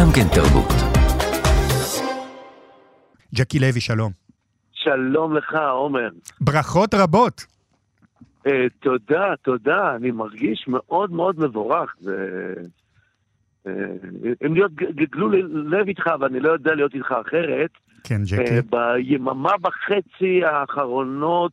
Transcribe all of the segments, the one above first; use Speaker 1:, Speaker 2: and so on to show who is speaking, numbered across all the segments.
Speaker 1: גם כן תרבות.
Speaker 2: ג'קי לוי, שלום.
Speaker 3: שלום לך, עומר.
Speaker 2: ברכות רבות.
Speaker 3: Uh, תודה, תודה. אני מרגיש מאוד מאוד מבורך. זה... Uh, אם להיות גגלו לב איתך, ואני לא יודע להיות איתך אחרת,
Speaker 2: כן, ג'קי. Uh,
Speaker 3: ביממה וחצי האחרונות,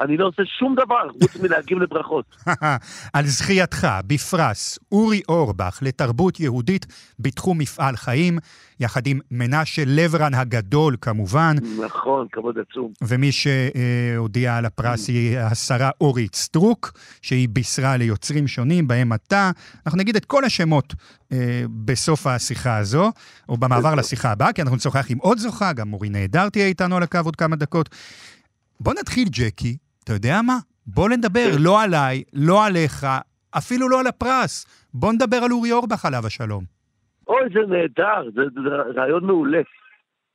Speaker 3: אני לא עושה שום דבר חוץ מלהגיב לברכות.
Speaker 2: על זכייתך בפרס אורי אורבך לתרבות יהודית בתחום מפעל חיים, יחד עם מנשה לברן הגדול כמובן.
Speaker 3: נכון, כבוד עצום.
Speaker 2: ומי שהודיעה על הפרס היא השרה אורית סטרוק, שהיא בישרה ליוצרים שונים, בהם אתה. אנחנו נגיד את כל השמות אה, בסוף השיחה הזו, או במעבר לשיחה הבאה, כי אנחנו נשוחח עם עוד זוכה, גם אורי נהדר תהיה איתנו על הקו עוד כמה דקות. בוא נתחיל, ג'קי, אתה יודע מה? בוא נדבר. לא עליי, לא עליך, אפילו לא על הפרס. בוא נדבר על אורי אורבך עליו השלום.
Speaker 3: אוי, זה נהדר, זה, זה רעיון מעולה.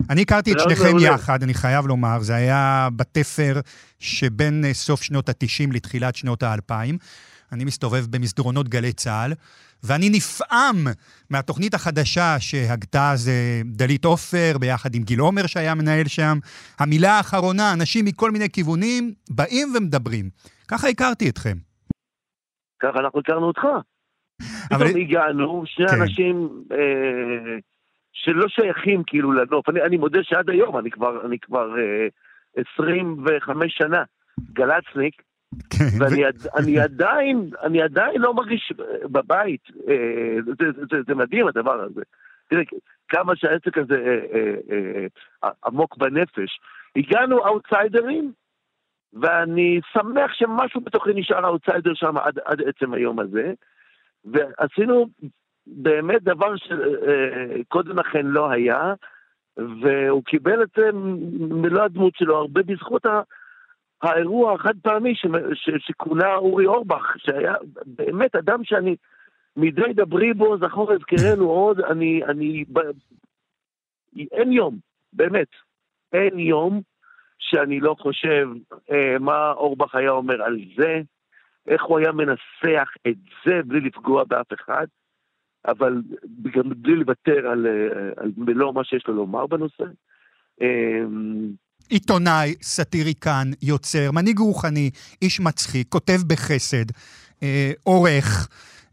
Speaker 2: אני הכרתי את שניכם
Speaker 3: מעולה.
Speaker 2: יחד, אני חייב לומר, זה היה בתפר שבין אה, סוף שנות ה-90 לתחילת שנות ה-2000. אני מסתובב במסדרונות גלי צה"ל, ואני נפעם מהתוכנית החדשה שהגתה אז דלית עופר, ביחד עם גיל עומר שהיה מנהל שם. המילה האחרונה, אנשים מכל מיני כיוונים באים ומדברים. ככה הכרתי אתכם.
Speaker 3: ככה אנחנו הכרנו אותך.
Speaker 2: אבל-
Speaker 3: פתאום הגענו, שני
Speaker 2: כן.
Speaker 3: אנשים אה, שלא שייכים כאילו לנוף. אני, אני מודה שעד היום, אני כבר, אני כבר אה, 25 שנה גל"צניק, ואני עד- אני עדיין, אני עדיין לא מרגיש בבית. אה, זה, מדהים הדבר הזה. תראה, כמה שהעסק הזה אה, אה, עמוק בנפש. הגענו אאוטסיידרים, ואני שמח שמשהו בתוכי נשאר אאוטסיידר שם עד, עד עצם היום הזה. ועשינו באמת דבר שקודם לכן לא היה, והוא קיבל את מלוא הדמות שלו, הרבה בזכות ה... האירוע החד פעמי. שכונה אורי אורבך, שהיה באמת אדם שאני, מדי דברי בו, זכור אזכרנו עוד, אני, אני, ב... אין יום, באמת, אין יום שאני לא חושב אה, מה אורבך היה אומר על זה, איך הוא היה מנסח את זה בלי לפגוע באף אחד, אבל גם בלי לוותר על, אה, על מלוא מה שיש לו לומר בנושא. אה,
Speaker 2: עיתונאי, סאטיריקן, יוצר, מנהיג רוחני, איש מצחיק, כותב בחסד, אה, עורך,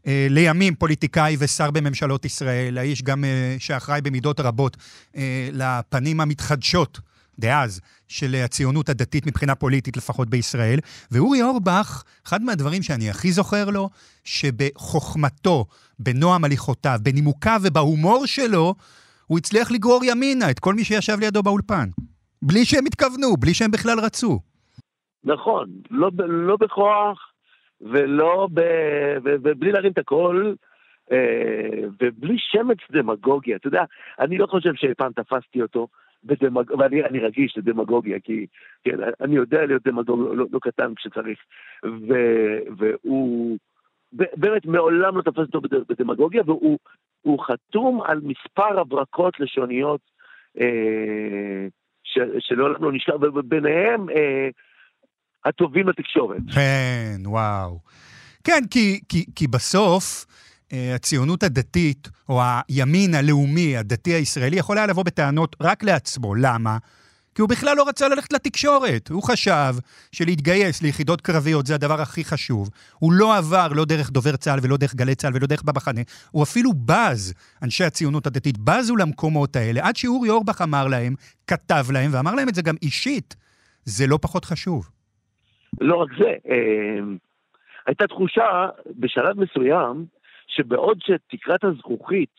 Speaker 2: אה, לימים פוליטיקאי ושר בממשלות ישראל, האיש גם אה, שאחראי במידות רבות אה, לפנים המתחדשות דאז של הציונות הדתית מבחינה פוליטית, לפחות בישראל. ואורי אורבך, אחד מהדברים שאני הכי זוכר לו, שבחוכמתו, בנועם הליכותיו, בנימוקיו ובהומור שלו, הוא הצליח לגרור ימינה את כל מי שישב לידו באולפן. בלי שהם התכוונו, בלי שהם בכלל רצו.
Speaker 3: נכון, לא, לא בכוח ולא ב... ובלי להרים את הקול, אה, ובלי שמץ דמגוגיה. אתה יודע, אני לא חושב שפעם תפסתי אותו, בדמג... ואני אני רגיש לדמגוגיה, כי כן, אני יודע להיות דמגוג לא, לא קטן כשצריך, ו... והוא ב- באמת מעולם לא תפס אותו בד- בדמגוגיה, והוא הוא חתום על מספר הברקות לשוניות אה. שלעולם לא נשכח, וביניהם אה, הטובים לתקשורת.
Speaker 2: כן, וואו. כן, כי, כי, כי בסוף אה, הציונות הדתית, או הימין הלאומי, הדתי הישראלי, יכול היה לבוא בטענות רק לעצמו. למה? כי הוא בכלל לא רצה ללכת לתקשורת. הוא חשב שלהתגייס ליחידות קרביות זה הדבר הכי חשוב. הוא לא עבר לא דרך דובר צה"ל ולא דרך גלי צה"ל ולא דרך במחנה. הוא אפילו בז, אנשי הציונות הדתית, בזו למקומות האלה, עד שאורי אורבך אמר להם, כתב להם, ואמר להם את זה גם אישית, זה לא פחות חשוב.
Speaker 3: לא רק זה, אה, הייתה תחושה בשלב מסוים, שבעוד שתקרת הזכוכית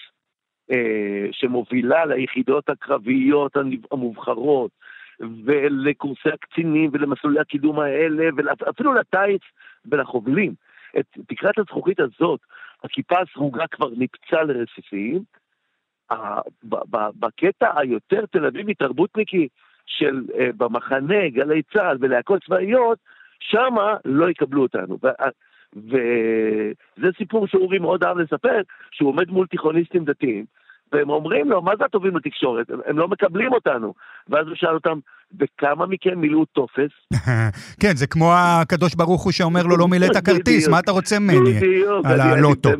Speaker 3: אה, שמובילה ליחידות הקרביות המובחרות, ולקורסי הקצינים ולמסלולי הקידום האלה, ואפילו לטיס ולחובלים, את תקרת הזכוכית הזאת, הכיפה הסרוגה כבר ניפצה לרסיסים, בקטע היותר תל אביבי תרבותניקי של אה, במחנה, גלי צה"ל ולהקות צבאיות, שמה לא יקבלו אותנו. וזה סיפור שאורי מאוד אהב לספר, שהוא עומד מול תיכוניסטים דתיים, והם אומרים לו, מה זה הטובים בתקשורת? הם, לא מקבלים אותנו. ואז הוא שאל אותם, וכמה מכם מילאו טופס?
Speaker 2: כן, זה כמו הקדוש ברוך הוא שאומר לו, לא מילאת כרטיס, מה אתה רוצה ממני?
Speaker 3: בדיוק.
Speaker 2: על הלוטו.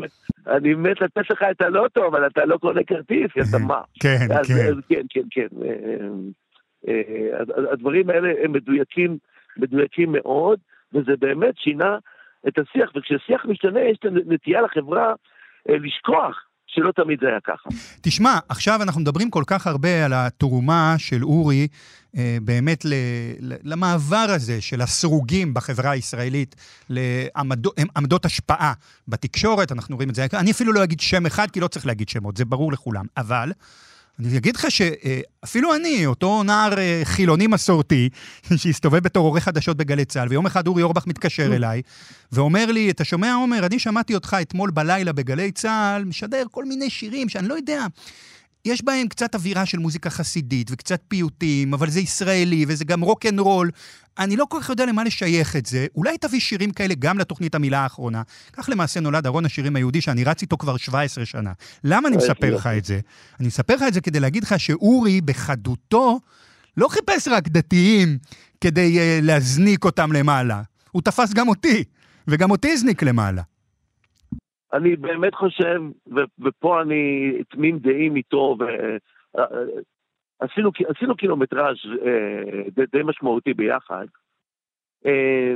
Speaker 3: אני מת לתת לך את הלוטו, אבל אתה לא קונה כרטיס, אתה מה?
Speaker 2: כן, כן.
Speaker 3: כן, כן, כן. אז- אז הדברים האלה הם מדויקים, מדויקים מאוד, וזה באמת שינה את השיח, וכששיח משתנה יש את הנטייה לחברה לשכוח שלא תמיד זה היה ככה.
Speaker 2: תשמע, עכשיו אנחנו מדברים כל כך הרבה על התרומה של אורי אה, באמת למעבר הזה של הסרוגים בחברה הישראלית לעמדות עמדות השפעה בתקשורת, אנחנו רואים את זה. אני אפילו לא אגיד שם אחד, כי לא צריך להגיד שמות, זה ברור לכולם. אבל אני אגיד לך שאפילו אני, אותו נער אה, חילוני מסורתי, שהסתובב בתור עורך חדשות בגלי צה"ל, ויום אחד אורי אורבך מתקשר אליי, ואומר לי, אתה שומע, עומר, אני שמעתי אותך אתמול בלילה בגלי צה"ל, משדר כל מיני שירים שאני לא יודע, יש בהם קצת אווירה של מוזיקה חסידית וקצת פיוטים, אבל זה ישראלי וזה גם rock and roll. אני לא כל כך יודע למה לשייך את זה. אולי תביא שירים כאלה גם לתוכנית המילה האחרונה. כך למעשה נולד ארון השירים היהודי שאני רץ איתו כבר 17 שנה. למה אני מספר לך את זה? אני מספר לך את זה כדי להגיד לך שאורי בחדותו לא חיפש רק דתיים כדי uh, להזניק אותם למעלה. הוא תפס גם אותי, וגם אותי הזניק למעלה.
Speaker 3: אני באמת חושב, ו- ופה אני תמים דעים איתו, ועשינו עשינו קילומטראז' אה, די, די משמעותי ביחד. אה,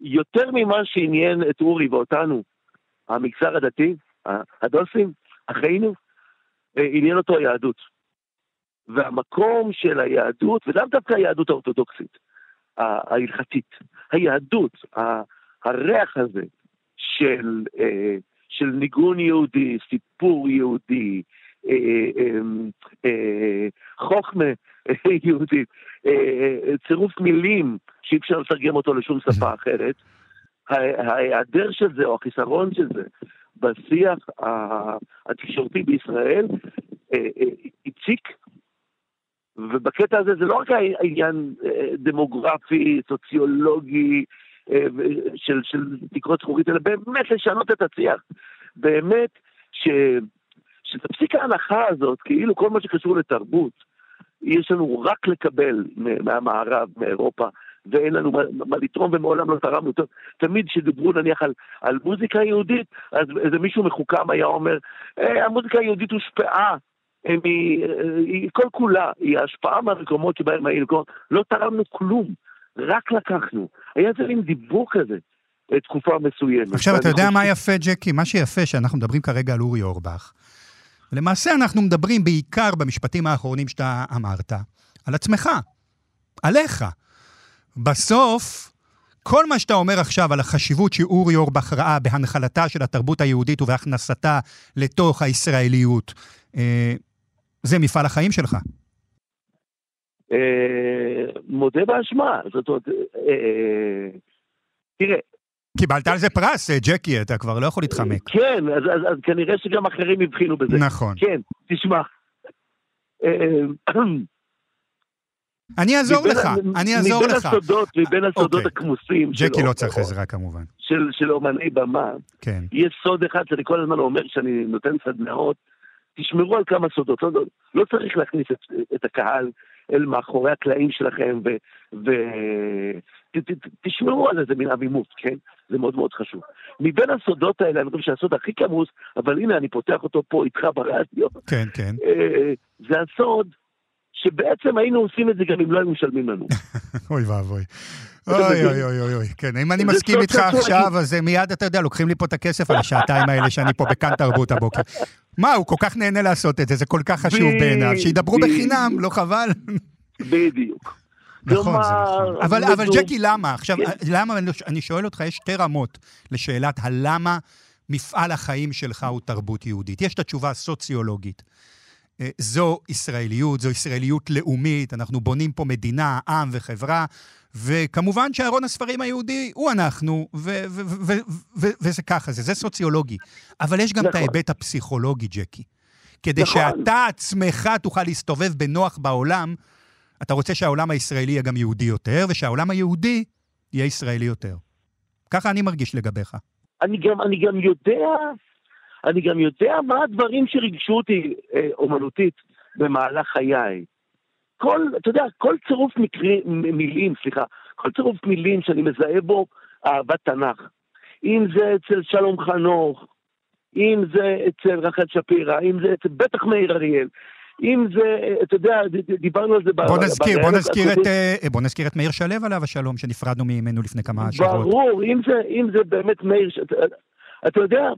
Speaker 3: יותר ממה שעניין את אורי ואותנו, המגזר הדתי, הדוסים, אחינו, אה, עניין אותו היהדות. והמקום של היהדות, ולאו דווקא היהדות האורתודוקסית, ההלכתית, היהדות, הריח הזה של, אה, של ניגון יהודי, סיפור יהודי, אה, אה, אה, חוכמה יהודית, צירוף מילים שאי אפשר לתרגם אותו לשום שפה אחרת, ההיעדר של זה או החיסרון של זה בשיח התקשורתי בישראל הציק. ובקטע הזה זה לא רק העניין דמוגרפי, סוציולוגי, של, של תקרות זכורית, אלא באמת לשנות את השיח. באמת ש, שתפסיק ההנחה הזאת, כאילו כל מה שקשור לתרבות, יש לנו רק לקבל מהמערב, מאירופה, ואין לנו מה, מה לתרום ומעולם לא תרמנו. תמיד כשדיברו נניח על, על מוזיקה יהודית, אז איזה מישהו מחוכם היה אומר, אה, המוזיקה היהודית הושפעה היא, היא כל כולה, היא ההשפעה מהמקומות שבהם היינו, לא תרמנו כלום, רק לקחנו. היה איזה מין דיבור כזה, תקופה מסוימת.
Speaker 2: עכשיו, אתה יודע מה יפה, ג'קי? מה שיפה שאנחנו מדברים כרגע על אורי אורבך. למעשה אנחנו מדברים בעיקר במשפטים האחרונים שאתה אמרת, על עצמך, עליך. בסוף, כל מה שאתה אומר עכשיו על החשיבות שאורי אורבך ראה בהנחלתה של התרבות היהודית ובהכנסתה לתוך הישראליות, אה, זה מפעל החיים שלך.
Speaker 3: אה, מודה באשמה, זאת אומרת, אה, תראה.
Speaker 2: קיבלת על זה פרס, ג'קי, אתה כבר לא יכול להתחמק.
Speaker 3: כן, אז, אז, אז כנראה שגם אחרים הבחינו בזה.
Speaker 2: נכון.
Speaker 3: כן, תשמע.
Speaker 2: אני אעזור לך, אני אעזור לך.
Speaker 3: מבין הסודות, מבין הסודות הכמוסים
Speaker 2: ג'קי לא צריך עזרה כמובן.
Speaker 3: של, של אומני במה,
Speaker 2: כן.
Speaker 3: יש סוד אחד שאני כל הזמן אומר כשאני נותן סדנאות, תשמרו על כמה סודות, לא, לא צריך להכניס את, את הקהל אל מאחורי הקלעים שלכם ותשמרו ת, ת, על איזה מין עמימות, כן? זה מאוד מאוד חשוב. מבין הסודות האלה, אני חושב שהסוד הכי כמוס, אבל הנה אני פותח אותו פה איתך ברדיו.
Speaker 2: כן, כן.
Speaker 3: זה הסוד שבעצם היינו עושים את זה גם אם לא היו משלמים לנו.
Speaker 2: אוי ואבוי. אוי אוי אוי אוי אוי, כן, אם אני מסכים איתך עכשיו, אז מיד, אתה יודע, לוקחים לי פה את הכסף על השעתיים האלה שאני פה בכאן תרבות הבוקר. מה, הוא כל כך נהנה לעשות את זה, זה כל כך חשוב בעיניו, שידברו בחינם, לא חבל?
Speaker 3: בדיוק.
Speaker 2: נכון, זה נכון. אבל, אבל ג'קי, למה? עכשיו, למה, אני שואל אותך, יש שתי רמות לשאלת הלמה מפעל החיים שלך הוא תרבות יהודית. יש את התשובה הסוציולוגית. זו ישראליות, זו ישראליות לאומית, אנחנו בונים פה מדינה, עם וחברה, וכמובן שארון הספרים היהודי הוא אנחנו, וזה ככה, זה, זה סוציולוגי. אבל יש גם נכון. את ההיבט הפסיכולוגי, ג'קי. כדי נכון. שאתה עצמך תוכל להסתובב בנוח בעולם, אתה רוצה שהעולם הישראלי יהיה גם יהודי יותר, ושהעולם היהודי יהיה ישראלי יותר. ככה אני מרגיש לגביך.
Speaker 3: אני גם, אני גם יודע, אני גם יודע מה הדברים שריגשו אותי אה, אומנותית במהלך חיי. כל, אתה יודע, כל צירוף מקרי, מילים, סליחה, כל צירוף מילים שאני מזהה בו אהבת תנ"ך. אם זה אצל שלום חנוך, אם זה אצל רחל שפירא, אם זה אצל בטח מאיר אריאל, אם זה, אתה יודע, דיברנו על זה...
Speaker 2: בוא נזכיר, בוא נזכיר, את, אה, בוא נזכיר את מאיר שלו עליו השלום, שנפרדנו ממנו לפני כמה שבועות.
Speaker 3: ברור, אם זה, אם זה באמת מאיר, אתה יודע, אה,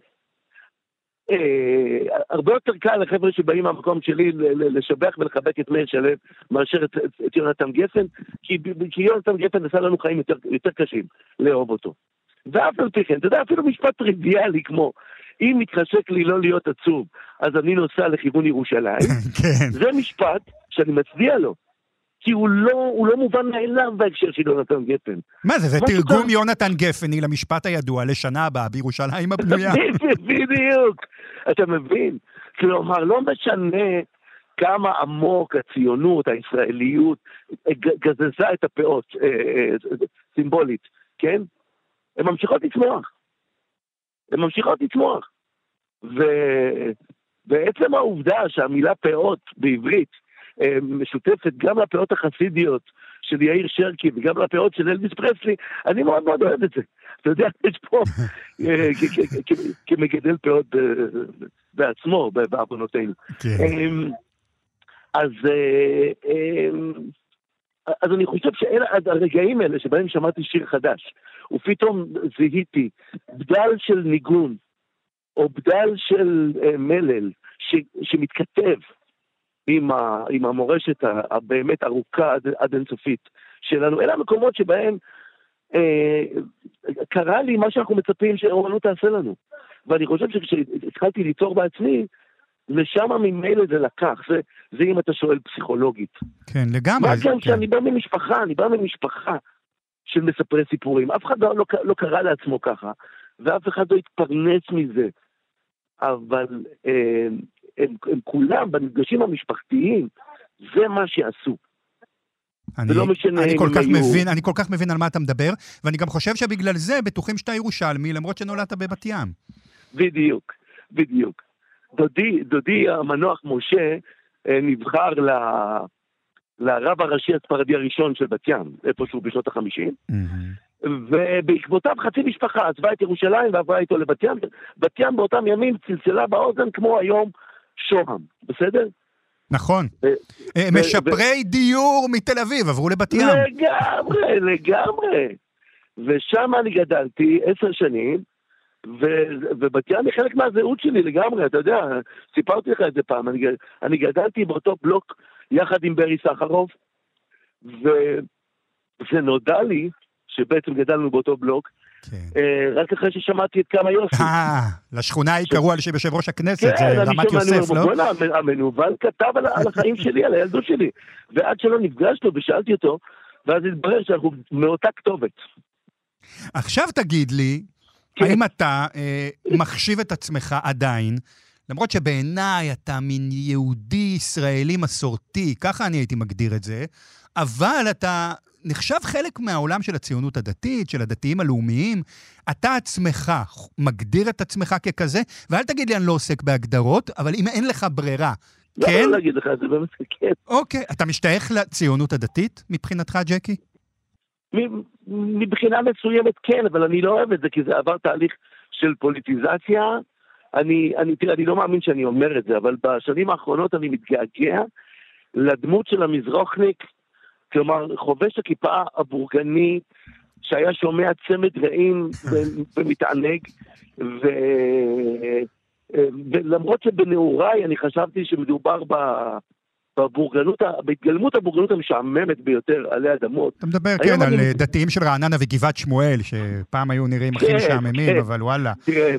Speaker 3: הרבה יותר קל לחבר'ה שבאים מהמקום שלי לשבח ולחבק את מאיר שלו מאשר את, את, את יונתן גפן, כי, כי יונתן גפן עשה לנו חיים יותר, יותר קשים לאהוב אותו. ואף על פי כן, אתה יודע, אפילו משפט טריוויאלי כמו, אם מתחשק לי לא להיות עצוב, אז אני נוסע לכיוון ירושלים, כן. זה משפט שאני מצדיע לו. כי הוא לא, הוא לא מובן מאליו בהקשר של יונתן גפן.
Speaker 2: מה זה, זה תרגום שאתה... יונתן גפני למשפט הידוע לשנה הבאה בירושלים הבנויה.
Speaker 3: בדיוק, אתה מבין? כלומר, לא משנה כמה עמוק הציונות, הישראליות, גזזה את הפאות, אה, אה, סימבולית, כן? הן ממשיכות לצמוח. הן ממשיכות לצמוח. ובעצם העובדה שהמילה פאות בעברית אה, משותפת גם לפאות החסידיות של יאיר שרקי וגם לפאות של אלוויס פרסלי, אני מאוד מאוד אוהב את זה. אתה יודע, יש פה, אה, כמגדל פאות בעצמו, בעוונותינו. כן. אז אה, אז אני חושב שהרגעים האלה שבהם שמעתי שיר חדש, ופתאום זיהיתי בדל של ניגון, או בדל של אה, מלל, ש, שמתכתב עם, ה, עם המורשת הבאמת ארוכה עד, עד אינסופית שלנו, אלה המקומות שבהם אה, קרה לי מה שאנחנו מצפים שאומנות תעשה לנו. ואני חושב שכשהתחלתי ליצור בעצמי, לשם ממילא זה לקח, זה, זה אם אתה שואל פסיכולוגית.
Speaker 2: כן, לגמרי.
Speaker 3: מה גם כן. שאני בא ממשפחה, אני בא ממשפחה של מספרי סיפורים. אף אחד לא, לא, לא קרא לעצמו ככה, ואף אחד לא התפרנס מזה. אבל אה, הם, הם כולם, במפגשים המשפחתיים, זה מה שעשו.
Speaker 2: אני, לא אני כל כך היו... מבין, אני כל כך מבין על מה אתה מדבר, ואני גם חושב שבגלל זה בטוחים שאתה ירושלמי, למרות שנולדת בבת ים.
Speaker 3: בדיוק, בדיוק. דודי, דודי המנוח משה אה, נבחר ל... לרב הראשי הספרדי הראשון של בת ים, איפשהו בשנות החמישים. Mm-hmm. ובעקבותיו חצי משפחה עזבה את ירושלים ועברה איתו לבת ים. בת ים באותם ימים צלצלה באוזן כמו היום שוהם, בסדר?
Speaker 2: נכון. אה, משפרי דיור מתל אביב עברו לבת ים.
Speaker 3: לגמרי, לגמרי. ושם אני גדלתי עשר שנים, ובת ים היא חלק מהזהות שלי לגמרי, אתה יודע, סיפרתי לך את זה פעם, אני, אני גדלתי באותו בלוק יחד עם ברי סחרוף, וזה נודע לי שבעצם גדלנו באותו בלוק, כן. אה, רק אחרי ששמעתי את כמה יוסי.
Speaker 2: אה, לשכונה היא קראו על שם יושב ראש הכנסת, כן, זה רמת יוסף, לא? בוא'נה,
Speaker 3: המנוול כתב על החיים שלי, על הילדות שלי. ועד שלא נפגשנו ושאלתי אותו, ואז התברר שאנחנו מאותה כתובת.
Speaker 2: עכשיו תגיד לי, כן. האם אתה אה, מחשיב את עצמך עדיין, למרות שבעיניי אתה מין יהודי ישראלי מסורתי, ככה אני הייתי מגדיר את זה, אבל אתה נחשב חלק מהעולם של הציונות הדתית, של הדתיים הלאומיים. אתה עצמך מגדיר את עצמך ככזה, ואל תגיד לי אני לא עוסק בהגדרות, אבל אם אין לך ברירה,
Speaker 3: לא,
Speaker 2: כן?
Speaker 3: לא להגיד לך את זה, באמת כן.
Speaker 2: אוקיי. אתה משתייך לציונות הדתית מבחינתך, ג'קי?
Speaker 3: מבחינה מסוימת כן, אבל אני לא אוהב את זה, כי זה עבר תהליך של פוליטיזציה. אני, אני, תראה, אני לא מאמין שאני אומר את זה, אבל בשנים האחרונות אני מתגעגע לדמות של המזרוחניק, כלומר, חובש הכיפה הבורגני, שהיה שומע צמד רעים ומתענג, ו... ולמרות שבנעוריי אני חשבתי שמדובר ב... בבורגנות, בהתגלמות הבורגנות המשעממת ביותר עלי אדמות.
Speaker 2: אתה מדבר, כן, על אני... דתיים של רעננה וגבעת שמואל, שפעם היו נראים הכי כן, משעממים, כן. אבל וואלה.
Speaker 3: תראה,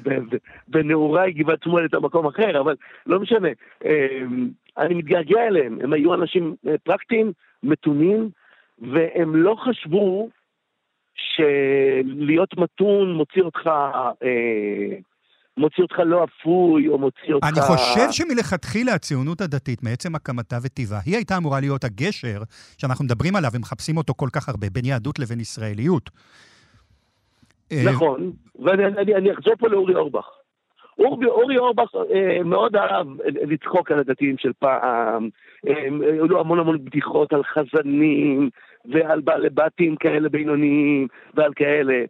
Speaker 3: בנעוריי גבעת שמואל את המקום אחר, אבל לא משנה. אמ, אני מתגעגע אליהם, הם היו אנשים אה, פרקטיים, מתונים, והם לא חשבו שלהיות מתון מוציא אותך... אה, מוציא אותך לא אפוי, או מוציא אותך...
Speaker 2: אני חושב שמלכתחילה הציונות הדתית, מעצם הקמתה וטיבה, היא הייתה אמורה להיות הגשר שאנחנו מדברים עליו ומחפשים אותו כל כך הרבה, בין יהדות לבין ישראליות.
Speaker 3: אה, נכון, ואני אני, אני אחזור פה לאורי אורבך. אורי, אורי אורבך אה, מאוד אהב לצחוק על הדתיים של פעם, אה, היו לו המון המון בדיחות על חזנים ועל בעלי בתים כאלה בינוניים ועל כאלה,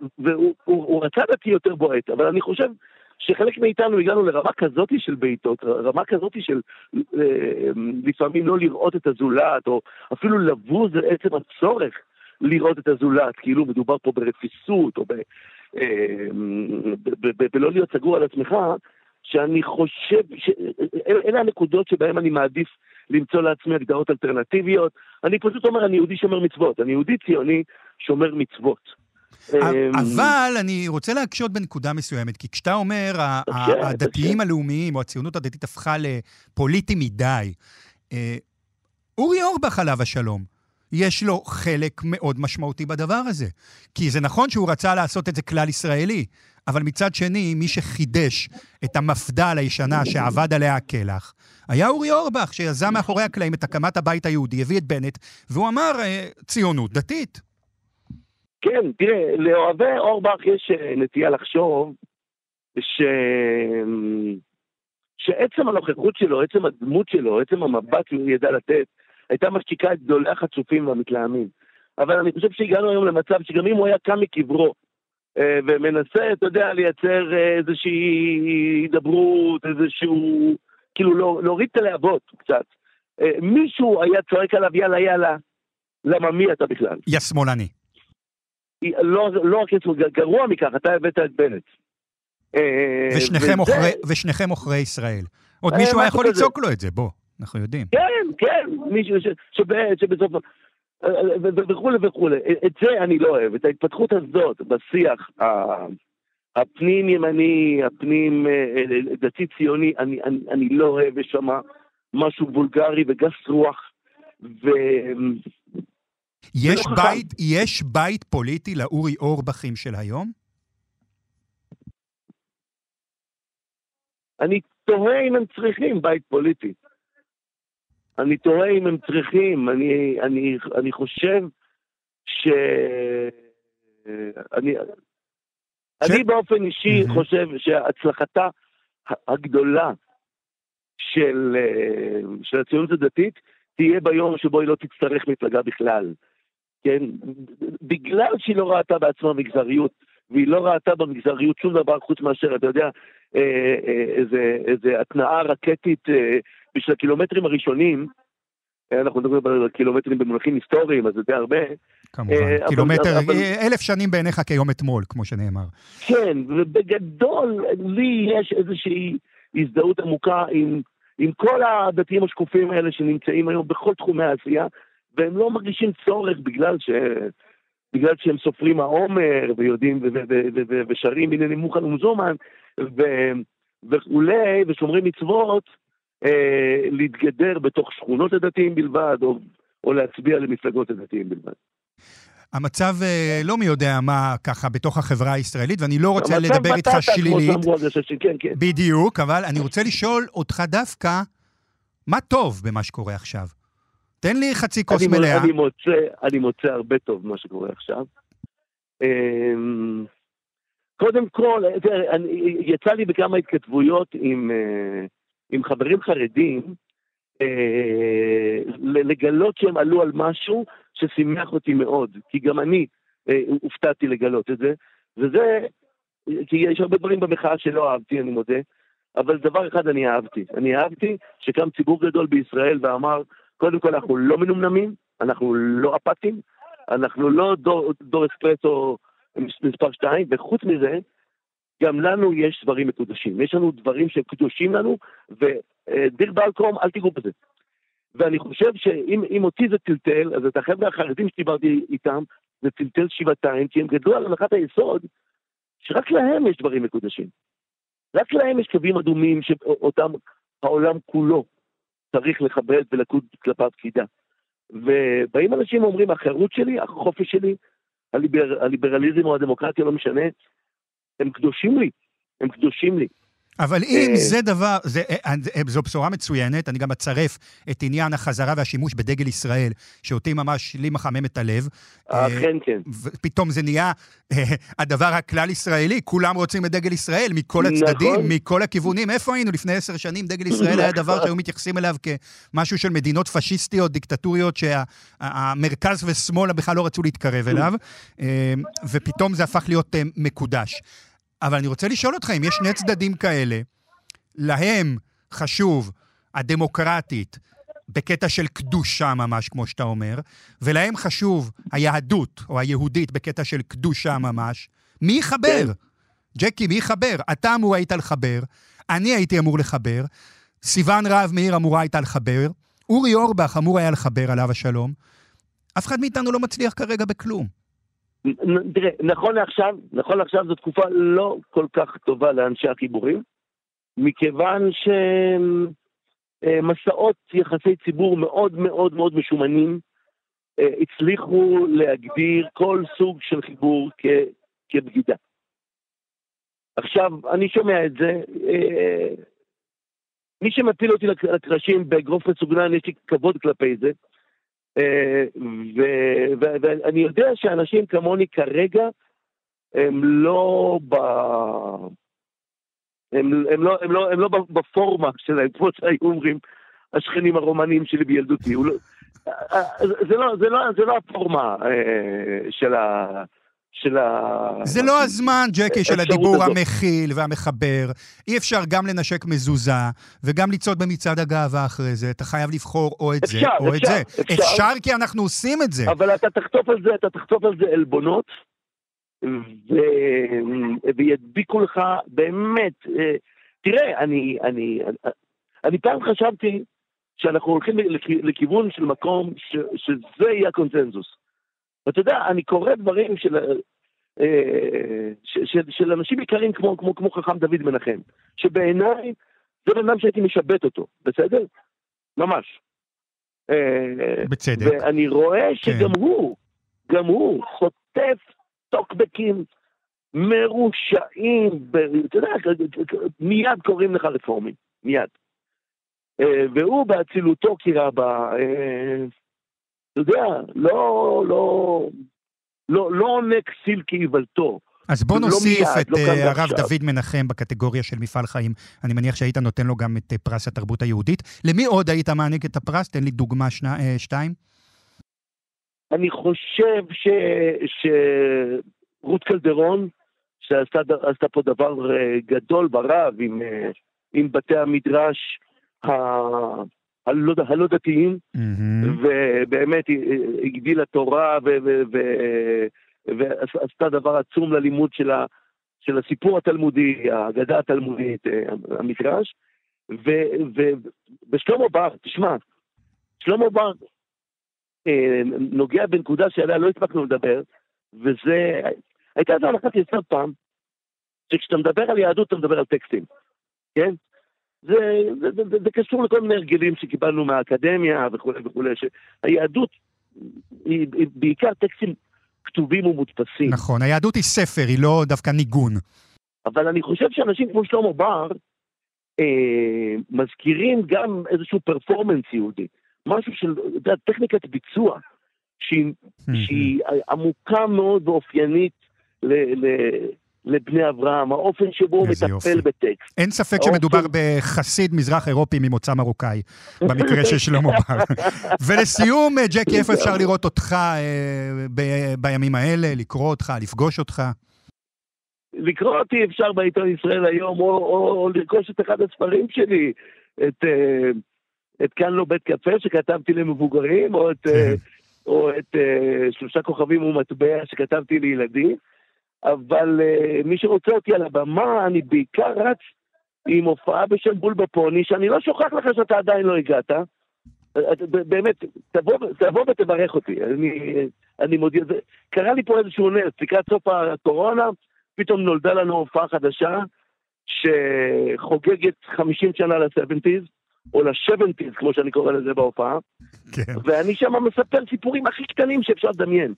Speaker 3: והוא, והוא הוא, הוא רצה דתי יותר בועט, אבל אני חושב שחלק מאיתנו הגענו לרמה כזאת של בעיטות, רמה כזאת של אה, לפעמים לא לראות את הזולת, או אפילו לבוז עצם הצורך לראות את הזולת, כאילו מדובר פה ברפיסות, או ב... ולא אה, להיות סגור על עצמך, שאני חושב, אלה הנקודות שבהן אני מעדיף למצוא לעצמי הגדרות אלטרנטיביות. אני פשוט אומר, אני יהודי שומר מצוות, אני יהודי ציוני שומר מצוות.
Speaker 2: אמ, אבל אני רוצה להקשות בנקודה מסוימת, כי כשאתה אומר, הדתיים הלאומיים או הציונות הדתית הפכה לפוליטי מדי, אה, אורי אורבך עליו השלום, יש לו חלק מאוד משמעותי בדבר הזה. כי זה נכון שהוא רצה לעשות את זה כלל ישראלי, אבל מצד שני, מי שחידש את המפד"ל הישנה שעבד עליה הקלח, היה אורי אורבך, שיזם מאחורי הקלעים את הקמת הבית היהודי, הביא את בנט, והוא אמר, אה, ציונות דתית.
Speaker 3: כן, תראה, לאוהבי אורבך יש אה, נטייה לחשוב ש... שעצם הנוכחות שלו, עצם הדמות שלו, עצם המבט שהוא ידע לתת, הייתה משתיקה את גדולי החצופים והמתלהמים. אבל אני חושב שהגענו היום למצב שגם אם הוא היה קם מקברו אה, ומנסה, אתה יודע, לייצר אה, איזושהי הידברות, איזשהו... כאילו לא, להוריד את הלהבות קצת. מישהו היה צועק עליו, יאללה, יאללה, למה מי אתה בכלל?
Speaker 2: יא שמאלני.
Speaker 3: לא, לא רק אצלו, גרוע מכך, אתה הבאת את בנט.
Speaker 2: אה, ושניכם, וזה... עוכרי, ושניכם עוכרי ישראל. עוד מישהו היה יכול לצעוק לו את זה, בוא, אנחנו יודעים.
Speaker 3: כן, כן, מישהו שבסוף... וכולי וכולי. את זה אני לא אוהב, את ההתפתחות הזאת בשיח הפנים-ימני, הפנים-דתי-ציוני, אני, אני, אני לא אוהב, יש שם משהו וולגרי וגס רוח, ו...
Speaker 2: יש בית, יש בית פוליטי לאורי אורבכים של היום?
Speaker 3: אני תוהה אם הם צריכים בית פוליטי. אני תוהה אם הם צריכים, אני, אני, אני חושב ש... אני, ש... אני באופן אישי mm-hmm. חושב שהצלחתה הגדולה של, אה, של הציונות הדתית תהיה ביום שבו היא לא תצטרך מפלגה בכלל. כן? בגלל שהיא לא ראתה בעצמה מגזריות, והיא לא ראתה במגזריות שום דבר חוץ מאשר, אתה יודע, אה, אה, איזה, איזה התנעה רקטית אה, בשביל הקילומטרים הראשונים, אנחנו מדברים על קילומטרים במונחים היסטוריים, אז זה די הרבה.
Speaker 2: כמובן, קילומטר, אבל... אלף שנים בעיניך כיום אתמול, כמו שנאמר.
Speaker 3: כן, ובגדול, לי יש איזושהי הזדהות עמוקה עם, עם כל הדתיים השקופים האלה שנמצאים היום בכל תחומי העשייה, והם לא מרגישים צורך בגלל ש... בגלל שהם סופרים העומר ויודעים ושרים הנה נמוכן ומזומן וכולי, ושומרים מצוות, אה, להתגדר בתוך שכונות הדתיים בלבד, או, או להצביע למפלגות הדתיים בלבד.
Speaker 2: המצב אה, לא מי יודע מה ככה בתוך החברה הישראלית, ואני לא רוצה לדבר איתך שלילית.
Speaker 3: כן, כן.
Speaker 2: בדיוק, אבל אני רוצה לשאול אותך דווקא, מה טוב במה שקורה עכשיו? תן לי חצי כוס מלאה.
Speaker 3: אני מוצא, אני מוצא הרבה טוב במה שקורה עכשיו. אמ, קודם כל, אני, יצא לי בכמה התכתבויות עם, אה, עם חברים חרדים, אה, לגלות שהם עלו על משהו ששימח אותי מאוד, כי גם אני אה, הופתעתי לגלות את זה, וזה, כי יש הרבה דברים במחאה שלא אהבתי, אני מודה, אבל דבר אחד אני אהבתי. אני אהבתי שקם ציבור גדול בישראל ואמר, קודם כל אנחנו לא מנומנמים, אנחנו לא אפאתיים, אנחנו לא דור, דור אספרסו מספר 2, וחוץ מזה, גם לנו יש דברים מקודשים. יש לנו דברים שהם קדושים לנו, ודיר בעלקום, אל תיגעו בזה. ואני חושב שאם אותי זה טלטל, אז את החבר'ה החרדים שדיברתי איתם, זה טלטל שבעתיים, כי הם גדלו על הנחת היסוד שרק להם יש דברים מקודשים. רק להם יש קווים אדומים שאותם העולם כולו צריך לכבד ולקוד כלפיו קידה. ובאים אנשים ואומרים, החירות שלי, החופש שלי, הליבר, הליברליזם או הדמוקרטיה, לא משנה, הם קדושים לי, הם קדושים לי.
Speaker 2: אבל אם זה דבר, זה, זו בשורה מצוינת, אני גם אצרף את עניין החזרה והשימוש בדגל ישראל, שאותי ממש, לי מחמם את הלב.
Speaker 3: אכן כן.
Speaker 2: פתאום זה נהיה הדבר הכלל-ישראלי, כולם רוצים את דגל ישראל, מכל הצדדים, נכון. מכל הכיוונים. איפה היינו לפני עשר שנים? דגל ישראל היה דבר שהיו מתייחסים אליו כמשהו של מדינות פשיסטיות, דיקטטוריות, שהמרכז ושמאל בכלל לא רצו להתקרב אליו, ופתאום זה הפך להיות מקודש. אבל אני רוצה לשאול אותך, אם יש שני צדדים כאלה, להם חשוב הדמוקרטית, בקטע של קדושה ממש, כמו שאתה אומר, ולהם חשוב היהדות, או היהודית, בקטע של קדושה ממש, מי יחבר? כן. ג'קי, מי יחבר? אתה אמור היית לחבר, אני הייתי אמור לחבר, סיון רהב מאיר אמורה הייתה לחבר, אורי אורבך אמור היה לחבר, עליו השלום. אף אחד מאיתנו לא מצליח כרגע בכלום.
Speaker 3: תראה, נכון לעכשיו, נכון לעכשיו זו תקופה לא כל כך טובה לאנשי החיבורים, מכיוון שמסעות יחסי ציבור מאוד מאוד מאוד משומנים אה, הצליחו להגדיר כל סוג של חיבור כ, כבגידה. עכשיו, אני שומע את זה, אה, מי שמפיל אותי לקרשים באגרוף מסוגנן, יש לי כבוד כלפי זה, אה, ואני יודע שאנשים כמוני כרגע הם לא ב... הם, הם, לא, הם, לא, הם לא בפורמה שלהם, כמו שהיו אומרים השכנים הרומנים שלי בילדותי. לא, אה, אה, זה, לא, זה, לא, זה לא הפורמה של ה... של ה...
Speaker 2: זה לא הזמן, ג'קי, של הדיבור הזאת. המכיל והמחבר. אי אפשר גם לנשק מזוזה וגם לצעוד במצעד הגאווה אחרי זה. אתה חייב לבחור או את
Speaker 3: אפשר,
Speaker 2: זה או
Speaker 3: אפשר,
Speaker 2: את זה. אפשר, אפשר כי אנחנו עושים את זה.
Speaker 3: אבל אתה תחטוף על זה, אתה תחטוף על זה עלבונות, ו... וידביקו לך באמת... אה, תראה, אני, אני, אני, אני פעם חשבתי שאנחנו הולכים לכיוון של מקום ש, שזה יהיה הקונצנזוס. ואתה יודע, אני קורא דברים של, אה, של, של, של אנשים יקרים כמו, כמו, כמו חכם דוד מנחם, שבעיניי זה בן אדם שהייתי משבט אותו, בסדר? ממש.
Speaker 2: אה, בצדק.
Speaker 3: ואני רואה כן. שגם כן. הוא, גם הוא חוטף טוקבקים מרושעים, ב, אתה יודע, מיד קוראים לך רפורמים, מיד. אה, והוא באצילותו כי רבה, אתה יודע, לא, לא, לא, לא עונה כסיל כאיוולתו.
Speaker 2: אז בוא לא נוסיף לא את לא uh, הרב דוד מנחם בקטגוריה של מפעל חיים. אני מניח שהיית נותן לו גם את uh, פרס התרבות היהודית. למי עוד היית מעניק את הפרס? תן לי דוגמה שנה, uh, שתיים.
Speaker 3: אני חושב ש... שרות קלדרון, שעשתה פה דבר גדול ברב עם, עם בתי המדרש הלא, הלא דתיים, mm-hmm. ובאמת הגדילה תורה ועשתה דבר עצום ללימוד של, ה, של הסיפור התלמודי, האגדה התלמודית, המדרש. ושלמה בר, תשמע, שלמה בר אה, נוגע בנקודה שעליה לא הספקנו לדבר, וזה, הייתה איזו הנחת יסוד פעם, שכשאתה מדבר על יהדות אתה מדבר על טקסטים, כן? זה, זה, זה, זה, זה קשור לכל מיני הרגלים שקיבלנו מהאקדמיה וכולי וכולי, שהיהדות היא, היא בעיקר טקסטים כתובים ומודפסים.
Speaker 2: נכון, היהדות היא ספר, היא לא דווקא ניגון.
Speaker 3: אבל אני חושב שאנשים כמו שלמה בר אה, מזכירים גם איזשהו פרפורמנס יהודי, משהו של, יודע, טכניקת ביצוע, שהיא, שהיא עמוקה מאוד ואופיינית ל, ל, לבני אברהם, האופן שבו הוא מטפל יופי. בטקסט.
Speaker 2: אין ספק האופן... שמדובר בחסיד מזרח אירופי ממוצא מרוקאי, במקרה של שלמה בר. ולסיום, ג'קי, איפה אפשר לראות אותך אה, ב- בימים האלה, לקרוא אותך, לפגוש אותך?
Speaker 3: לקרוא אותי אפשר בעיתון ישראל היום, או, או, או לרכוש את אחד הספרים שלי, את, אה, את כאן לא בית קפה שכתבתי למבוגרים, או את, אה, או את שלושה כוכבים ומטבע שכתבתי לילדים. אבל uh, מי שרוצה אותי על הבמה, אני בעיקר רץ עם הופעה בשם בול בפוני, שאני לא שוכח לך שאתה עדיין לא הגעת. באמת, תבוא, תבוא ותברך אותי. אני, אני מודיע, קרה לי פה איזשהו נס, לקראת סוף הקורונה, פתאום נולדה לנו הופעה חדשה, שחוגגת 50 שנה ל-70's, או ל-70's, כמו שאני קורא לזה בהופעה. כן. ואני שם מספר סיפורים הכי קטנים שאפשר לדמיין.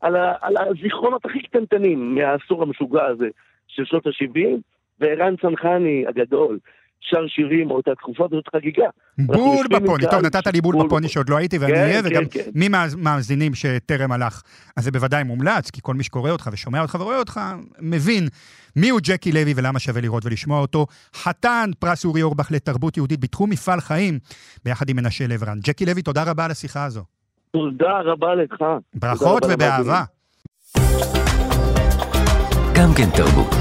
Speaker 3: על, ה, על הזיכרונות הכי קטנטנים מהעשור המשוגע הזה של שנות ה-70, וערן צנחני הגדול שר שירים באותה תקופה, זאת חגיגה.
Speaker 2: בול בפוני, טוב, נתת לי בול בפוני שעוד לא הייתי ואני אהיה, וגם מי מהמאזינים שטרם הלך, אז זה בוודאי מומלץ, כי כל מי שקורא אותך ושומע אותך ורואה אותך, מבין מיהו ג'קי לוי ולמה שווה לראות ולשמוע אותו. חתן פרס אורי אורבך לתרבות יהודית בתחום מפעל חיים, ביחד עם מנשה לברן. ג'קי לוי, תודה רבה על השיחה הזו.
Speaker 3: תודה רבה לך.
Speaker 2: ברכות ובאהבה.
Speaker 1: גם כן תרבות.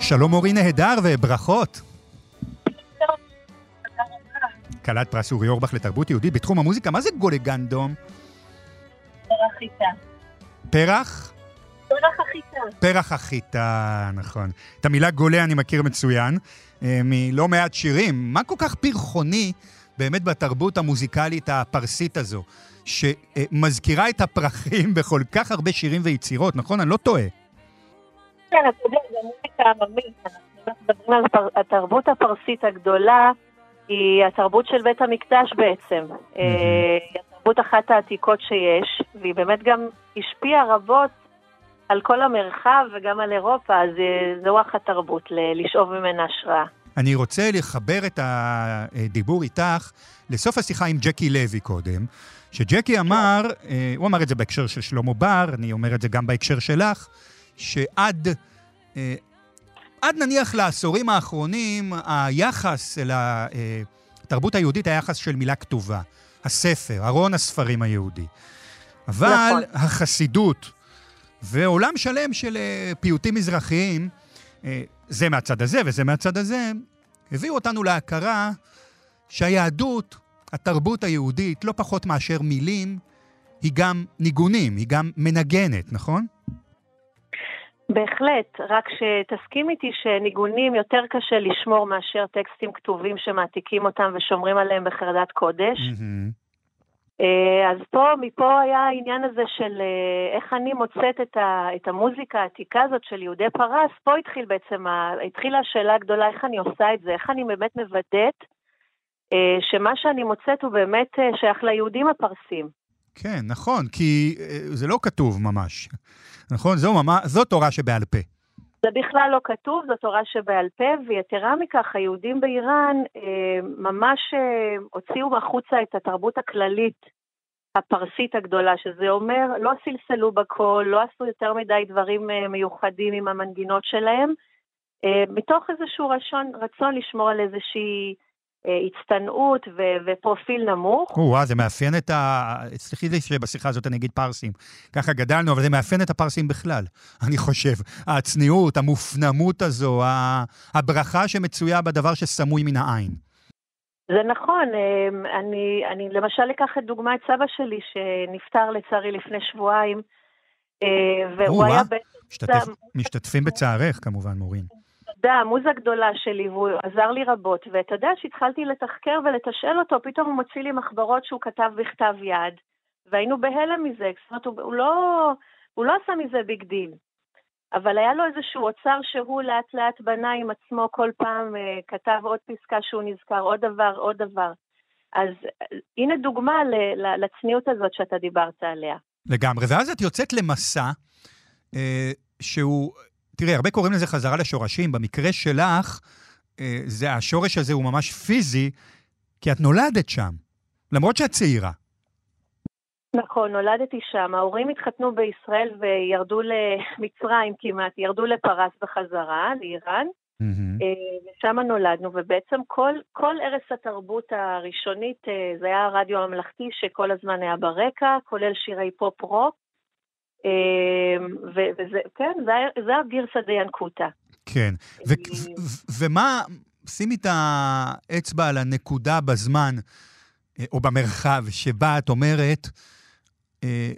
Speaker 2: שלום אורי נהדר וברכות. כלת פרס אורי אורבך לתרבות יהודית בתחום המוזיקה, מה זה גולגנדום?
Speaker 4: פרח חיטה.
Speaker 2: פרח?
Speaker 4: פרח החיטה.
Speaker 2: פרח החיטה, נכון. את המילה גולה אני מכיר מצוין, אה, מלא מעט שירים. מה כל כך פרחוני באמת בתרבות המוזיקלית הפרסית הזו, שמזכירה את הפרחים בכל כך הרבה שירים ויצירות, נכון? אני לא טועה.
Speaker 4: כן, אתה יודע, זה מוזיקה עממית. אנחנו מדברים על התרבות הפרסית הגדולה, היא התרבות של בית המקדש בעצם. אה, היא התרבות אחת העתיקות שיש, והיא באמת גם השפיעה רבות על כל המרחב וגם על אירופה, אז אה, זו רוח התרבות, לשאוב ממנה השראה.
Speaker 2: אני רוצה לחבר את הדיבור איתך לסוף השיחה עם ג'קי לוי קודם, שג'קי אמר, אה, הוא אמר את זה בהקשר של שלמה בר, אני אומר את זה גם בהקשר שלך, שעד אה, עד נניח לעשורים האחרונים, היחס אל התרבות היהודית היה יחס של מילה כתובה. הספר, ארון הספרים היהודי. אבל נכון. החסידות ועולם שלם של אה, פיוטים מזרחיים, אה, זה מהצד הזה וזה מהצד הזה, הביאו אותנו להכרה שהיהדות, התרבות היהודית, לא פחות מאשר מילים, היא גם ניגונים, היא גם מנגנת, נכון?
Speaker 4: בהחלט, רק שתסכים איתי שניגונים יותר קשה לשמור מאשר טקסטים כתובים שמעתיקים אותם ושומרים עליהם בחרדת קודש. Mm-hmm. אז פה, מפה היה העניין הזה של אה, איך אני מוצאת את, ה, את המוזיקה העתיקה הזאת של יהודי פרס, פה התחיל בעצם, התחילה השאלה הגדולה איך אני עושה את זה, איך אני באמת מוודאת אה, שמה שאני מוצאת הוא באמת שייך ליהודים הפרסים.
Speaker 2: כן, נכון, כי זה לא כתוב ממש. נכון? זו, ממש, זו תורה שבעל פה.
Speaker 4: זה בכלל לא כתוב, זו תורה שבעל פה, ויתרה מכך, היהודים באיראן אה, ממש אה, הוציאו החוצה את התרבות הכללית הפרסית הגדולה, שזה אומר, לא סלסלו בקול, לא עשו יותר מדי דברים אה, מיוחדים עם המנגינות שלהם, אה, מתוך איזשהו רצון, רצון לשמור על איזושהי הצטנעות ו- ופרופיל נמוך.
Speaker 2: או, זה מאפיין את ה... סליחי לי שבשיחה הזאת אני אגיד פרסים. ככה גדלנו, אבל זה מאפיין את הפרסים בכלל, אני חושב. הצניעות, המופנמות הזו, הברכה שמצויה בדבר שסמוי מן העין.
Speaker 4: זה נכון, אמ, אני, אני למשל אקח את דוגמא את סבא שלי, שנפטר לצערי לפני שבועיים, אה, והוא היה
Speaker 2: בעצם... משתתפים בצערך, כמובן, מורין.
Speaker 4: תודה, המוזה גדולה שלי, והוא עזר לי רבות. ואתה יודע שהתחלתי לתחקר ולתשאל אותו, פתאום הוא מוציא לי מחברות שהוא כתב בכתב יד, והיינו בהלם מזה. זאת אומרת, הוא, הוא, לא, הוא לא עשה מזה big deal. אבל היה לו איזשהו אוצר שהוא לאט לאט בנה עם עצמו, כל פעם אה, כתב עוד פסקה שהוא נזכר, עוד דבר, עוד דבר. אז אה, הנה דוגמה לצניעות הזאת שאתה דיברת עליה.
Speaker 2: לגמרי. ואז את יוצאת למסע אה, שהוא תראי, הרבה קוראים לזה חזרה לשורשים. במקרה שלך, אה, זה, השורש הזה הוא ממש פיזי, כי את נולדת שם, למרות שאת צעירה.
Speaker 4: נכון, נולדתי שם. ההורים התחתנו בישראל וירדו למצרים כמעט, ירדו לפרס בחזרה, לאיראן. Mm-hmm. ושם נולדנו, ובעצם כל, כל ערש התרבות הראשונית, אה, זה היה הרדיו הממלכתי שכל הזמן היה ברקע, כולל שירי פופ-רוק. אמ, וזה, כן, זה הגרסא דיינקותא.
Speaker 2: כן, ומה, שימי את האצבע על הנקודה בזמן, אה, או במרחב, שבה את אומרת, אה,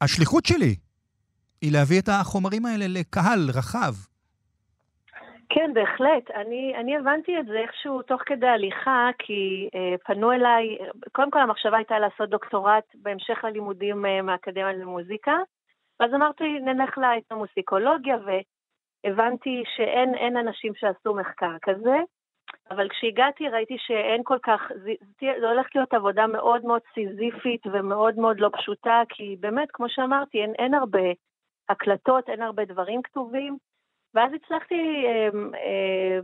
Speaker 2: השליחות שלי היא להביא את החומרים האלה לקהל רחב.
Speaker 4: כן, בהחלט. אני, אני הבנתי את זה איכשהו תוך כדי הליכה, כי אה, פנו אליי, קודם כל המחשבה הייתה לעשות דוקטורט בהמשך ללימודים אה, מהאקדמיה למוזיקה, ואז אמרתי, נלך לאתנומוסיקולוגיה, והבנתי שאין אנשים שעשו מחקר כזה. אבל כשהגעתי ראיתי שאין כל כך, זה, זה הולך להיות עבודה מאוד מאוד סיזיפית ומאוד מאוד לא פשוטה, כי באמת, כמו שאמרתי, אין, אין הרבה הקלטות, אין הרבה דברים כתובים, ואז הצלחתי אה, אה,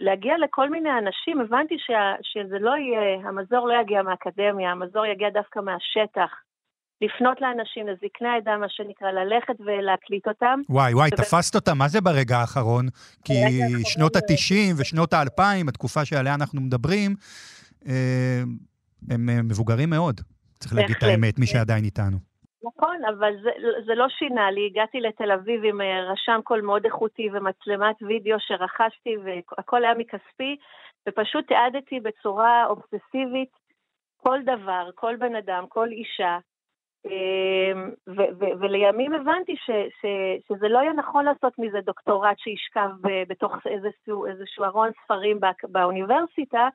Speaker 4: להגיע לכל מיני אנשים, הבנתי שה, שזה לא יהיה, המזור לא יגיע מהאקדמיה, המזור יגיע דווקא מהשטח. לפנות לאנשים, לזקני העדה, מה שנקרא, ללכת ולהקליט אותם.
Speaker 2: וואי, וואי, ובא... תפסת אותם, מה זה ברגע האחרון? כי שנות ה-90 ושנות ה-2000, התקופה שעליה אנחנו מדברים, אה, הם מבוגרים מאוד. צריך להגיד את האמת, מי שעדיין איתנו.
Speaker 4: נכון, אבל זה, זה לא שינה לי. הגעתי לתל אביב עם אה, רשם קול מאוד איכותי ומצלמת וידאו שרכשתי, והכל היה מכספי, ופשוט תיעדתי בצורה אובססיבית כל דבר, כל בן אדם, כל אישה, אמ, ולימים הבנתי ש, ש, שזה לא יהיה נכון לעשות מזה דוקטורט שישכב בתוך איזשהו, איזשהו ארון ספרים באוניברסיטה,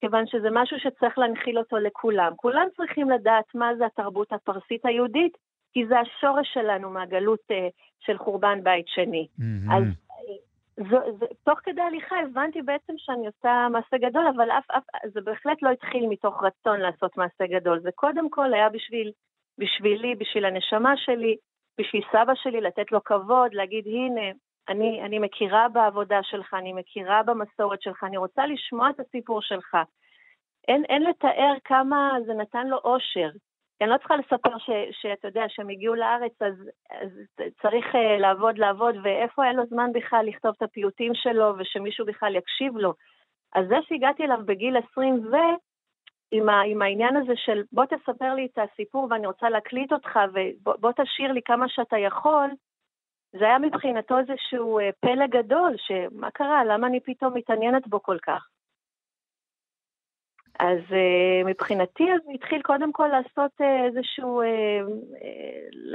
Speaker 4: כיוון שזה משהו שצריך להנחיל אותו לכולם. כולם צריכים לדעת מה זה התרבות הפרסית היהודית, כי זה השורש שלנו מהגלות אה, של חורבן בית שני. Mm-hmm. אז זו, זו, תוך כדי הליכה הבנתי בעצם שאני עושה מעשה גדול, אבל אף, אף, זה בהחלט לא התחיל מתוך רצון לעשות מעשה גדול. זה קודם כל היה בשביל בשבילי, בשביל הנשמה שלי, בשביל סבא שלי, לתת לו כבוד, להגיד, הנה, אני, אני מכירה בעבודה שלך, אני מכירה במסורת שלך, אני רוצה לשמוע את הסיפור שלך. אין, אין לתאר כמה זה נתן לו אושר. כי אני לא צריכה לספר ש, שאתה יודע, שהם הגיעו לארץ, אז, אז צריך uh, לעבוד, לעבוד, ואיפה אין לו זמן בכלל לכתוב את הפיוטים שלו, ושמישהו בכלל יקשיב לו. אז זה שהגעתי אליו בגיל 20 ו... עם, ה, עם העניין הזה של בוא תספר לי את הסיפור ואני רוצה להקליט אותך ובוא תשאיר לי כמה שאתה יכול, זה היה מבחינתו איזשהו אה, פלא גדול, שמה קרה, למה אני פתאום מתעניינת בו כל כך? אז uh, מבחינתי אז התחיל קודם כל לעשות uh, איזשהו,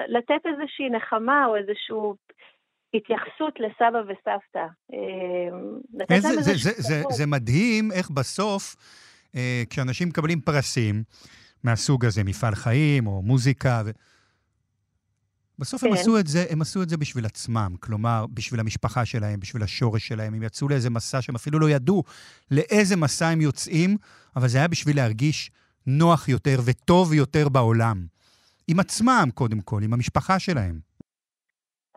Speaker 4: לתת איזושהי נחמה או איזושהי התייחסות לסבא וסבתא.
Speaker 2: איזה, זה, זה, זה, זה, מדהים איך בסוף אה, כשאנשים מקבלים פרסים מהסוג הזה, מפעל חיים או מוזיקה, ו... בסוף כן. הם עשו את זה, הם עשו את זה בשביל עצמם, כלומר, בשביל המשפחה שלהם, בשביל השורש שלהם. הם יצאו לאיזה מסע שהם אפילו לא ידעו לאיזה מסע הם יוצאים, אבל זה היה בשביל להרגיש נוח יותר וטוב יותר בעולם. עם עצמם, קודם כל, עם המשפחה שלהם.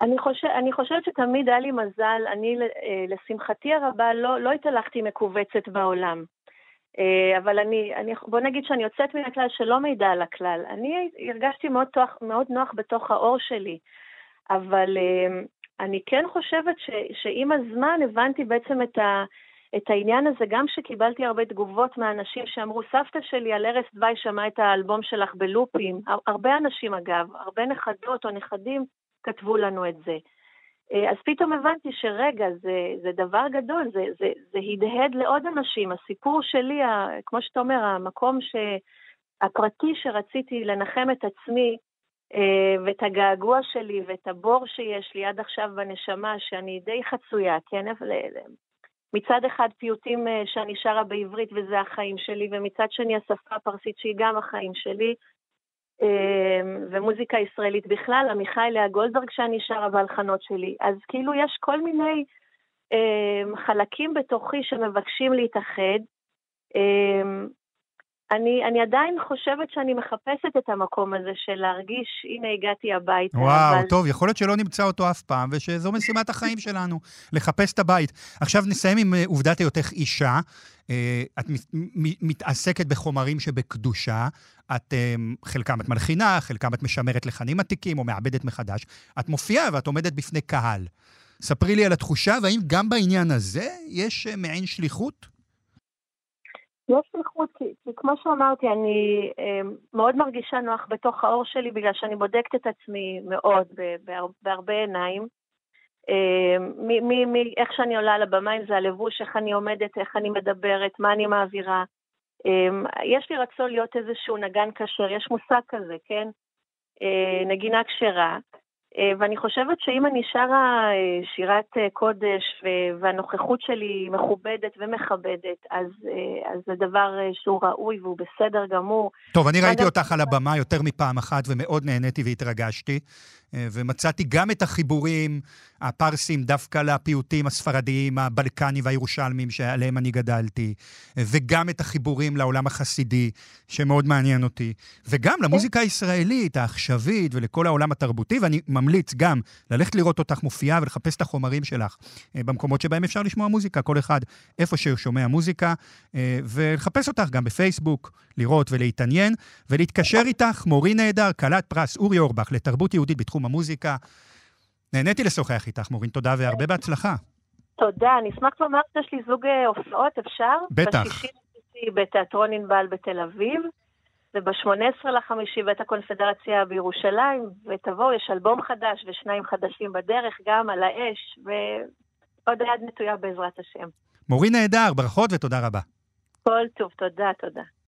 Speaker 4: אני, חושב, אני חושבת שתמיד היה לי מזל, אני, אה, לשמחתי הרבה, לא, לא התהלכתי מכווצת בעולם. אה, אבל אני, אני, בוא נגיד שאני יוצאת מן הכלל שלא מעידה על הכלל. אני הרגשתי מאוד, תוח, מאוד נוח בתוך האור שלי, אבל אה, אני כן חושבת ש, שעם הזמן הבנתי בעצם את, ה, את העניין הזה, גם שקיבלתי הרבה תגובות מאנשים שאמרו, סבתא שלי על ערש דווי שמעה את האלבום שלך בלופים. הרבה אנשים אגב, הרבה נכדות או נכדים כתבו לנו את זה. אה, אז פתאום הבנתי שרגע, זה, זה דבר גדול, זה, זה, זה הדהד לעוד אנשים. הסיפור שלי, ה, כמו שאתה אומר, המקום ש, הפרטי שרציתי לנחם את עצמי, אה, ואת הגעגוע שלי ואת הבור שיש לי עד עכשיו בנשמה, שאני די חצויה, כן? מצד אחד פיוטים אה, שאני שרה בעברית וזה החיים שלי, ומצד שני השפה הפרסית שהיא גם החיים שלי, ומוזיקה ישראלית בכלל, עמיחי לאה גולדברג שאני שרה בהלחנות שלי. אז כאילו יש כל מיני אמ, חלקים בתוכי שמבקשים להתאחד. אמ, אני, אני עדיין חושבת שאני מחפשת את המקום הזה של להרגיש, הנה הגעתי הביתה.
Speaker 2: וואו, אבל... טוב, יכול להיות שלא נמצא אותו אף פעם, ושזו משימת החיים שלנו, לחפש את הבית. עכשיו נסיים עם אה, עובדת היותך אישה. אה, את מתעסקת בחומרים שבקדושה, את אה, חלקם את מלחינה, חלקם את משמרת לחנים עתיקים או מעבדת מחדש. את מופיעה ואת עומדת בפני קהל. ספרי לי על התחושה, והאם גם בעניין הזה יש מעין שליחות?
Speaker 4: יש שליחות, כי, כי כמו שאמרתי, אני אה, מאוד מרגישה נוח בתוך האור שלי, בגלל שאני בודקת את עצמי מאוד, בהר, בהרבה עיניים. אה, מאיך שאני עולה על הבמה, אם זה הלבוש, איך אני עומדת, איך אני מדברת, מה אני מעבירה. אה, יש לי רצון להיות איזשהו נגן כשר, יש מושג כזה, כן? נגינה כשרה. אה, ואני חושבת שאם אני שרה אה, שירת אה, קודש והנוכחות שלי מכובדת ומכבדת, אז, אז זה דבר שהוא ראוי והוא בסדר גמור.
Speaker 2: טוב, אני ראיתי אותך על הבמה יותר מפעם אחת ומאוד נהניתי והתרגשתי. ומצאתי גם את החיבורים הפרסים דווקא לפיוטים הספרדיים, הבלקנים והירושלמים שעליהם אני גדלתי, וגם את החיבורים לעולם החסידי, שמאוד מעניין אותי, וגם למוזיקה הישראלית, העכשווית, ולכל העולם התרבותי, ואני ממליץ גם ללכת לראות אותך מופיעה ולחפש את החומרים שלך אה, במקומות שבהם אפשר לשמוע מוזיקה, כל אחד איפה שהוא שומע מוזיקה, אה, ולחפש אותך גם בפייסבוק, לראות ולהתעניין, ולהתקשר איתך, מורי נהדר, כלת פרס אורי אורבך לתרבות יהודית בתחום המוזיקה. נהניתי לשוחח איתך, מורין, תודה והרבה בהצלחה.
Speaker 4: תודה, אני אשמח לומר שיש לי זוג אה, הופעות, אפשר?
Speaker 2: בטח.
Speaker 4: בשישי בתיאטרון ענבל בתל אביב, וב-18 לחמישי בית הקונפדרציה בירושלים, ותבואו, יש אלבום חדש ושניים חדשים בדרך, גם על האש, ועוד היד נטויה בעזרת השם.
Speaker 2: מורין נהדר, ברכות ותודה רבה.
Speaker 4: כל טוב, תודה, תודה.